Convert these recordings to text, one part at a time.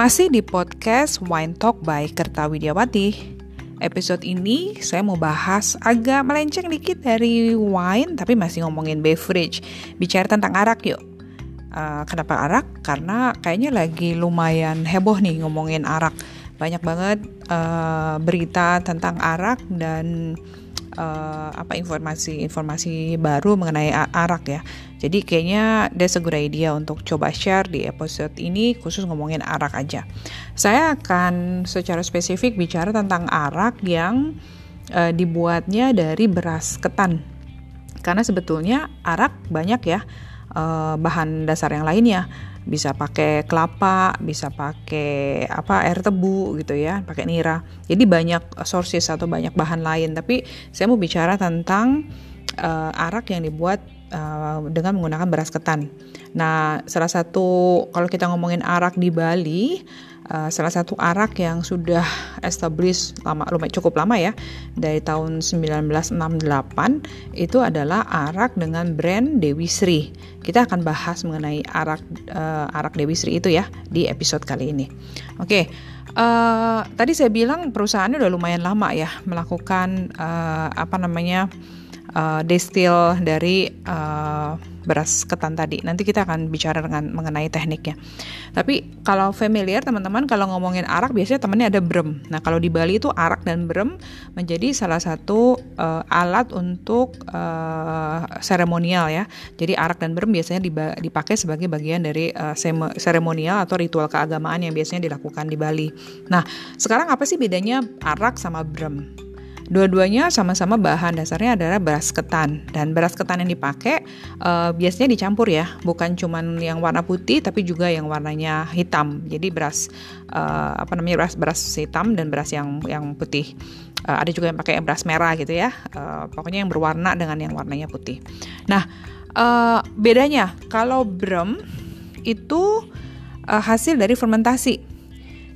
Masih di podcast Wine Talk by Kerta Widiawati. Episode ini saya mau bahas agak melenceng dikit dari wine tapi masih ngomongin beverage. Bicara tentang arak yuk. Uh, kenapa arak? Karena kayaknya lagi lumayan heboh nih ngomongin arak. Banyak banget uh, berita tentang arak dan uh, apa informasi-informasi baru mengenai arak ya. Jadi kayaknya that's a good idea untuk coba share di episode ini khusus ngomongin arak aja. Saya akan secara spesifik bicara tentang arak yang uh, dibuatnya dari beras ketan. Karena sebetulnya arak banyak ya uh, bahan dasar yang lainnya bisa pakai kelapa, bisa pakai apa air tebu gitu ya, pakai nira. Jadi banyak sources atau banyak bahan lain. Tapi saya mau bicara tentang uh, arak yang dibuat uh, dengan menggunakan beras ketan. Nah, salah satu kalau kita ngomongin arak di Bali, uh, salah satu arak yang sudah established lama lumayan cukup lama ya dari tahun 1968 itu adalah arak dengan brand Dewi Sri. Kita akan bahas mengenai arak uh, arak Dewi Sri itu ya di episode kali ini. Oke. Okay. Uh, tadi saya bilang perusahaannya udah lumayan lama ya melakukan uh, apa namanya uh, destil dari uh, beras ketan tadi. Nanti kita akan bicara dengan mengenai tekniknya. Tapi kalau familiar teman-teman kalau ngomongin arak biasanya temennya ada brem. Nah kalau di Bali itu arak dan brem menjadi salah satu uh, alat untuk uh, seremonial ya. Jadi arak dan brem biasanya dipakai sebagai bagian dari uh, seremonial atau ritual keagamaan yang biasanya dilakukan di Bali. Nah sekarang apa sih bedanya arak sama brem? Dua-duanya sama-sama bahan dasarnya adalah beras ketan dan beras ketan yang dipakai uh, biasanya dicampur ya, bukan cuma yang warna putih tapi juga yang warnanya hitam. Jadi beras uh, apa namanya beras beras hitam dan beras yang yang putih. Uh, ada juga yang pakai beras merah gitu ya. Uh, pokoknya yang berwarna dengan yang warnanya putih. Nah, uh, bedanya kalau brem itu uh, hasil dari fermentasi.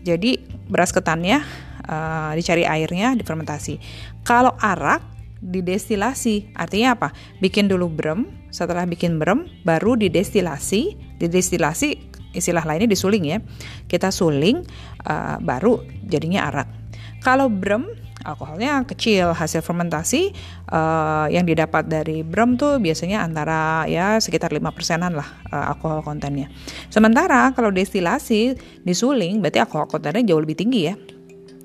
Jadi beras ketannya uh, dicari airnya, difermentasi. Kalau arak didestilasi, artinya apa? Bikin dulu brem, setelah bikin brem baru didestilasi, didestilasi istilah lainnya disuling ya. Kita suling uh, baru jadinya arak. Kalau brem alkoholnya kecil hasil fermentasi uh, yang didapat dari brem tuh biasanya antara ya sekitar 5 persenan lah uh, alkohol kontennya. Sementara kalau destilasi disuling berarti alkohol kontennya jauh lebih tinggi ya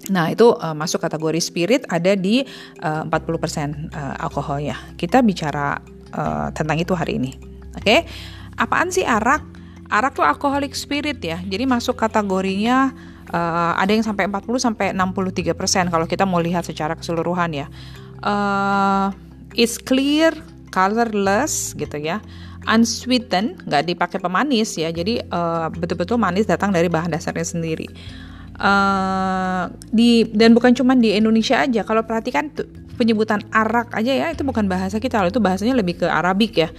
Nah, itu uh, masuk kategori spirit ada di uh, 40% uh, alkoholnya. Kita bicara uh, tentang itu hari ini. Oke. Okay? Apaan sih arak? Arak tuh alkoholik spirit ya. Jadi masuk kategorinya uh, ada yang sampai 40 sampai 63% kalau kita mau lihat secara keseluruhan ya. Uh, it's clear, colorless gitu ya unsweetened, nggak dipakai pemanis ya. Jadi betul-betul uh, manis datang dari bahan dasarnya sendiri. Uh, di dan bukan cuma di Indonesia aja. Kalau perhatikan penyebutan arak aja ya itu bukan bahasa kita, itu bahasanya lebih ke Arabik ya.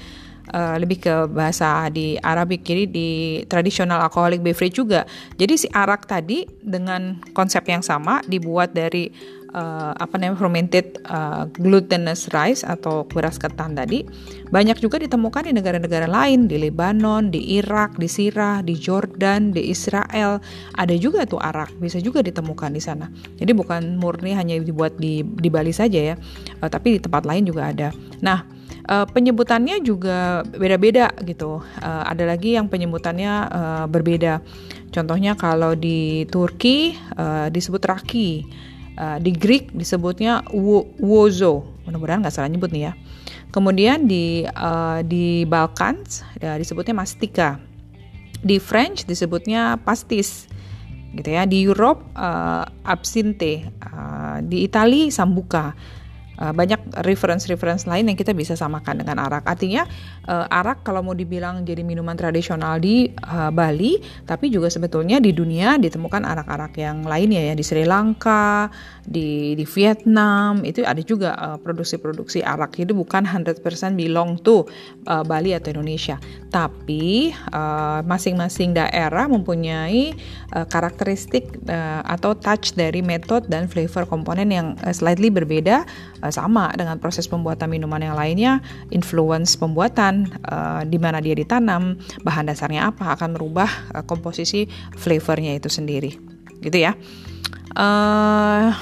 Uh, lebih ke bahasa di Arabik jadi di tradisional alcoholic beverage juga. Jadi si arak tadi dengan konsep yang sama dibuat dari uh, apa namanya fermented uh, glutinous rice atau beras ketan tadi banyak juga ditemukan di negara-negara lain di Lebanon, di Irak, di Sirah, di Jordan, di Israel ada juga tuh arak bisa juga ditemukan di sana. Jadi bukan murni hanya dibuat di di Bali saja ya, uh, tapi di tempat lain juga ada. Nah uh, penyebutannya juga beda-beda gitu. Uh, ada lagi yang penyebutannya uh, berbeda. Contohnya kalau di Turki uh, disebut raki Uh, di Greek disebutnya wozo, mudah-mudahan nggak salah nyebut nih ya. Kemudian di uh, di Balkan uh, disebutnya mastika. Di French disebutnya pastis gitu ya. Di Europe uh, absinthe, uh, di Italia sambuca. Uh, banyak reference-reference lain yang kita bisa samakan dengan arak. Artinya uh, arak kalau mau dibilang jadi minuman tradisional di uh, Bali, tapi juga sebetulnya di dunia ditemukan arak-arak yang lainnya ya di Sri Lanka, di di Vietnam itu ada juga produksi-produksi uh, arak. Itu bukan 100% belong to uh, Bali atau Indonesia, tapi masing-masing uh, daerah mempunyai uh, karakteristik uh, atau touch dari metode dan flavor komponen yang uh, slightly berbeda uh, sama dengan proses pembuatan minuman yang lainnya, influence pembuatan, uh, di mana dia ditanam, bahan dasarnya apa akan merubah uh, komposisi flavornya itu sendiri, gitu ya. Uh,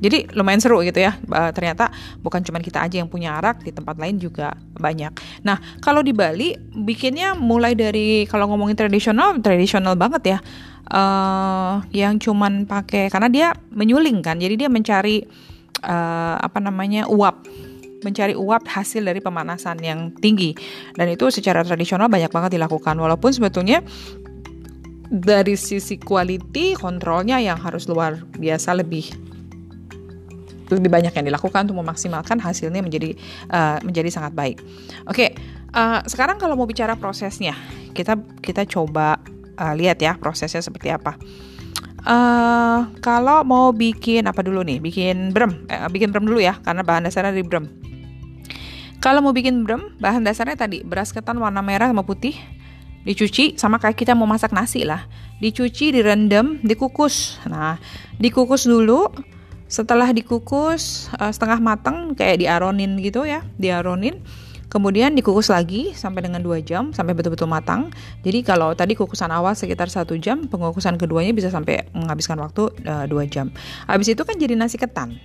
jadi lumayan seru gitu ya. Uh, ternyata bukan cuma kita aja yang punya arak, di tempat lain juga banyak. Nah, kalau di Bali bikinnya mulai dari kalau ngomongin tradisional, tradisional banget ya. Uh, yang cuman pakai karena dia menyuling kan. Jadi dia mencari uh, apa namanya? uap mencari uap hasil dari pemanasan yang tinggi dan itu secara tradisional banyak banget dilakukan walaupun sebetulnya dari sisi quality kontrolnya yang harus luar biasa lebih lebih banyak yang dilakukan untuk memaksimalkan hasilnya menjadi uh, menjadi sangat baik. Oke, okay, uh, eh, sekarang kalau mau bicara prosesnya, kita kita coba uh, lihat ya prosesnya seperti apa. Uh, kalau mau bikin apa dulu nih? Bikin brem, eh, bikin brem dulu ya, karena bahan dasarnya dari brem. Kalau mau bikin brem, bahan dasarnya tadi beras ketan warna merah sama putih, dicuci sama kayak kita mau masak nasi lah. Dicuci, direndam, dikukus. Nah, dikukus dulu setelah dikukus uh, setengah matang kayak diaronin gitu ya, diaronin. Kemudian dikukus lagi sampai dengan 2 jam sampai betul-betul matang. Jadi kalau tadi kukusan awal sekitar satu jam, pengukusan keduanya bisa sampai menghabiskan waktu uh, eh, 2 jam. Habis itu kan jadi nasi ketan.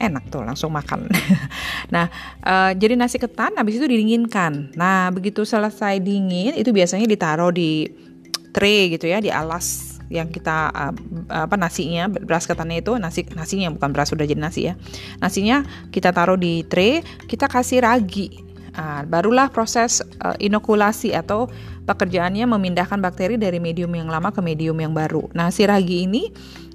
Enak tuh langsung makan. nah, uh, jadi nasi ketan habis itu didinginkan. Nah, begitu selesai dingin itu biasanya ditaruh di tray gitu ya, di alas yang kita uh, apa nasinya beras ketannya itu nasi nasinya bukan beras sudah jadi nasi ya nasinya kita taruh di tray kita kasih ragi uh, barulah proses uh, inokulasi atau pekerjaannya memindahkan bakteri dari medium yang lama ke medium yang baru. Nah si ragi ini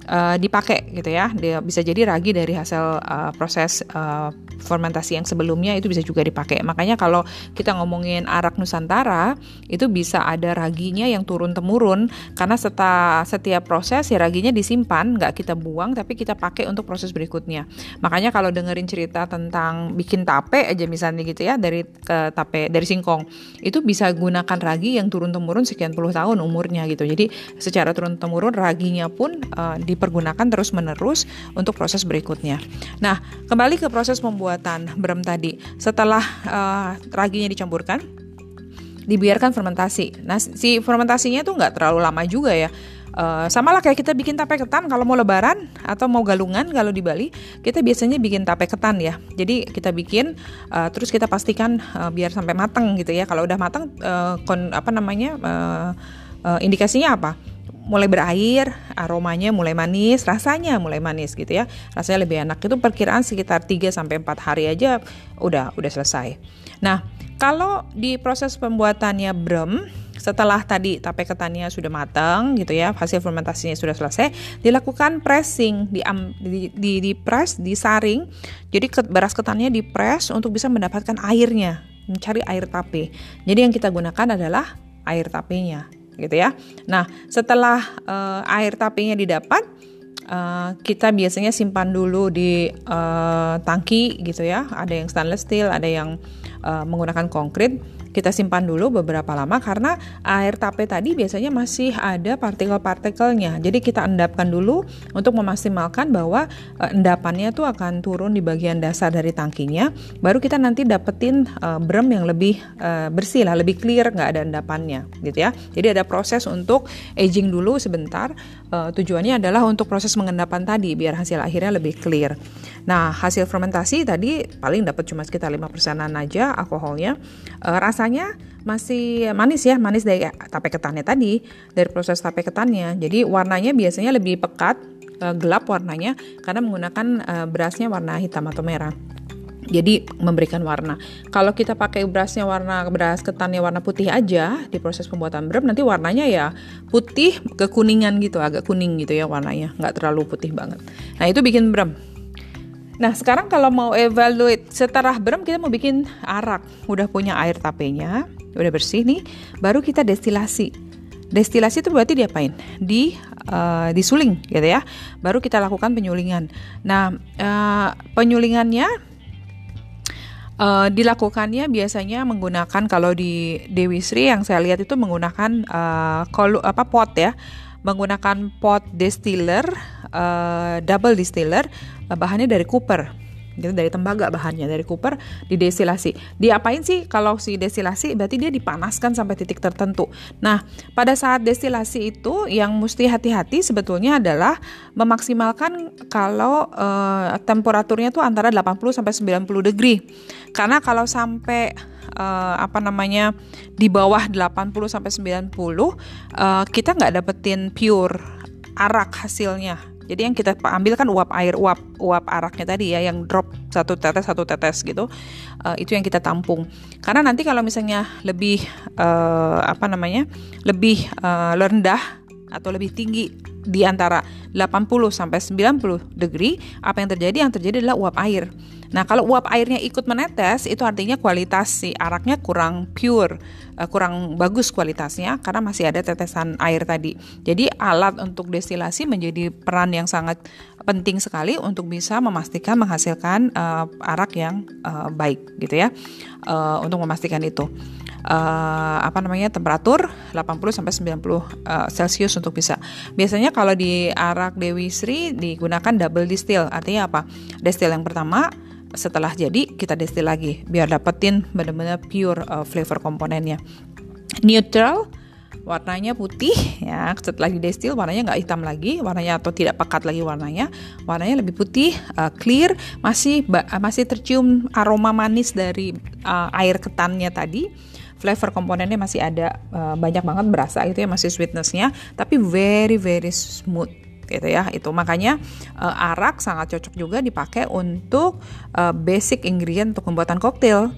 uh, dipakai gitu ya. Dia bisa jadi ragi dari hasil uh, proses uh, fermentasi yang sebelumnya itu bisa juga dipakai. Makanya kalau kita ngomongin arak Nusantara itu bisa ada raginya yang turun temurun karena setelah setiap proses ya raginya disimpan, nggak kita buang tapi kita pakai untuk proses berikutnya. Makanya kalau dengerin cerita tentang bikin tape aja misalnya gitu ya dari ke tape dari singkong itu bisa gunakan ragi yang turun temurun sekian puluh tahun umurnya gitu. Jadi secara turun temurun raginya pun uh, di dipergunakan terus-menerus untuk proses berikutnya. Nah, kembali ke proses pembuatan brem tadi. Setelah uh, raginya dicampurkan, dibiarkan fermentasi. Nah, si fermentasinya itu nggak terlalu lama juga ya. Uh, sama lah kayak kita bikin tape ketan kalau mau lebaran atau mau galungan kalau di Bali kita biasanya bikin tape ketan ya jadi kita bikin uh, terus kita pastikan uh, biar sampai matang gitu ya kalau udah matang uh, apa namanya uh, uh, indikasinya apa mulai berair, aromanya mulai manis, rasanya mulai manis gitu ya. Rasanya lebih enak. Itu perkiraan sekitar 3 sampai 4 hari aja udah udah selesai. Nah, kalau di proses pembuatannya brem setelah tadi tape ketannya sudah matang gitu ya, hasil fermentasinya sudah selesai, dilakukan pressing, di di, di, press, disaring. Jadi beras ketannya di press untuk bisa mendapatkan airnya, mencari air tape. Jadi yang kita gunakan adalah air tapenya gitu ya. Nah, setelah uh, air tapenya didapat, uh, kita biasanya simpan dulu di uh, tangki gitu ya. Ada yang stainless steel, ada yang uh, menggunakan konkrit kita simpan dulu beberapa lama karena air tape tadi biasanya masih ada partikel-partikelnya. Jadi kita endapkan dulu untuk memaksimalkan bahwa uh, endapannya tuh akan turun di bagian dasar dari tangkinya. Baru kita nanti dapetin uh, brem yang lebih uh, bersih lah, lebih clear, nggak ada endapannya, gitu ya. Jadi ada proses untuk aging dulu sebentar. Uh, tujuannya adalah untuk proses mengendapan tadi biar hasil akhirnya lebih clear. Nah hasil fermentasi tadi paling dapat cuma sekitar 5 persenan aja alkoholnya. Uh, rasa rasanya masih manis ya, manis dari tape ketannya tadi, dari proses tape ketannya. Jadi warnanya biasanya lebih pekat, uh, gelap warnanya karena menggunakan uh, berasnya warna hitam atau merah. Jadi memberikan warna. Kalau kita pakai berasnya warna beras ketannya warna putih aja di proses pembuatan brem nanti warnanya ya putih kekuningan gitu, agak kuning gitu ya warnanya, nggak terlalu putih banget. Nah itu bikin brem. Nah sekarang kalau mau evaluate setelah brem kita mau bikin arak, udah punya air tapenya, udah bersih nih, baru kita destilasi. Destilasi itu berarti diapain? Di uh, disuling gitu ya. Baru kita lakukan penyulingan. Nah uh, penyulingannya uh, dilakukannya biasanya menggunakan kalau di Dewi Sri yang saya lihat itu menggunakan uh, kolu apa pot ya menggunakan pot distiller uh, double distiller uh, bahannya dari Cooper gitu dari tembaga bahannya dari cooper didestilasi. Diapain sih kalau si destilasi? Berarti dia dipanaskan sampai titik tertentu. Nah pada saat destilasi itu yang mesti hati-hati sebetulnya adalah memaksimalkan kalau uh, temperaturnya tuh antara 80 sampai 90 degree. Karena kalau sampai uh, apa namanya di bawah 80 sampai 90 uh, kita nggak dapetin pure arak hasilnya jadi yang kita ambil kan uap air, uap uap araknya tadi ya, yang drop satu tetes satu tetes gitu. Uh, itu yang kita tampung. Karena nanti kalau misalnya lebih uh, apa namanya, lebih uh, rendah atau lebih tinggi di antara 80 sampai 90 degree, apa yang terjadi? Yang terjadi adalah uap air. Nah, kalau uap airnya ikut menetes, itu artinya kualitas si araknya kurang pure, uh, kurang bagus kualitasnya karena masih ada tetesan air tadi. Jadi, alat untuk destilasi menjadi peran yang sangat penting sekali untuk bisa memastikan menghasilkan uh, arak yang uh, baik gitu ya. Uh, untuk memastikan itu uh, apa namanya temperatur 80 sampai 90 uh, Celcius untuk bisa. Biasanya kalau di arak Dewi Sri digunakan double distill. Artinya apa? Distill yang pertama setelah jadi kita distill lagi biar dapetin benar-benar pure uh, flavor komponennya. Neutral warnanya putih ya setelah di destil warnanya nggak hitam lagi warnanya atau tidak pekat lagi warnanya warnanya lebih putih uh, clear masih masih tercium aroma manis dari uh, air ketannya tadi flavor komponennya masih ada uh, banyak banget berasa itu ya masih sweetnessnya tapi very very smooth gitu ya itu. Makanya uh, arak sangat cocok juga dipakai untuk uh, basic ingredient untuk pembuatan koktail.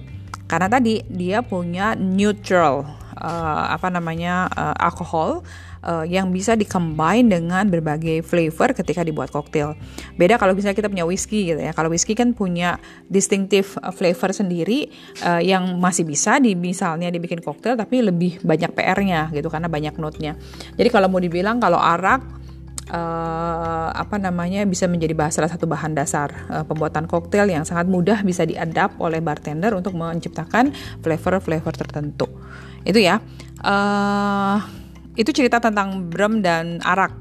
Karena tadi dia punya neutral uh, apa namanya uh, alkohol uh, yang bisa dikombin dengan berbagai flavor ketika dibuat koktail. Beda kalau misalnya kita punya whisky gitu ya. Kalau whisky kan punya distinctive flavor sendiri uh, yang masih bisa di misalnya dibikin koktail tapi lebih banyak PR-nya gitu karena banyak note-nya. Jadi kalau mau dibilang kalau arak uh, apa namanya bisa menjadi bahas salah satu bahan dasar uh, pembuatan koktail yang sangat mudah bisa diadap oleh bartender untuk menciptakan flavor-flavor tertentu. Itu ya. Uh, itu cerita tentang brem dan arak.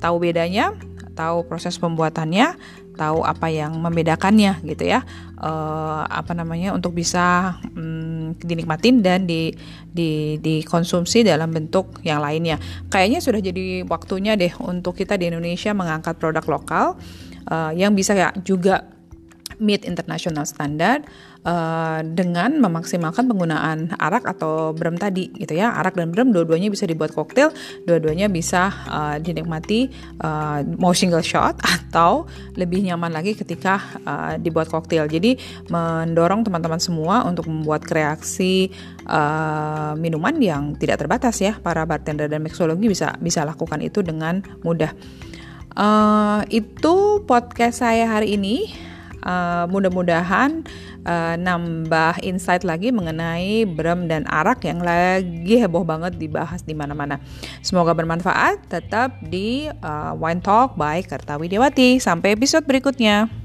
Tahu bedanya, tahu proses pembuatannya, tahu apa yang membedakannya gitu ya. Uh, apa namanya untuk bisa um, dinikmatin dan di, di dikonsumsi dalam bentuk yang lainnya. Kayaknya sudah jadi waktunya deh untuk kita di Indonesia mengangkat produk lokal uh, yang bisa ya juga meet international standard uh, dengan memaksimalkan penggunaan arak atau brem tadi gitu ya. Arak dan brem dua-duanya bisa dibuat koktail dua-duanya bisa uh, dinikmati uh, mau single shot atau lebih nyaman lagi ketika uh, dibuat koktail. Jadi mendorong teman-teman semua untuk membuat kreasi uh, minuman yang tidak terbatas ya. Para bartender dan mixologi bisa bisa lakukan itu dengan mudah. Uh, itu podcast saya hari ini. Uh, mudah-mudahan uh, nambah insight lagi mengenai brem dan arak yang lagi heboh banget dibahas di mana-mana. Semoga bermanfaat. Tetap di uh, Wine Talk by Kertawi Dewati. Sampai episode berikutnya.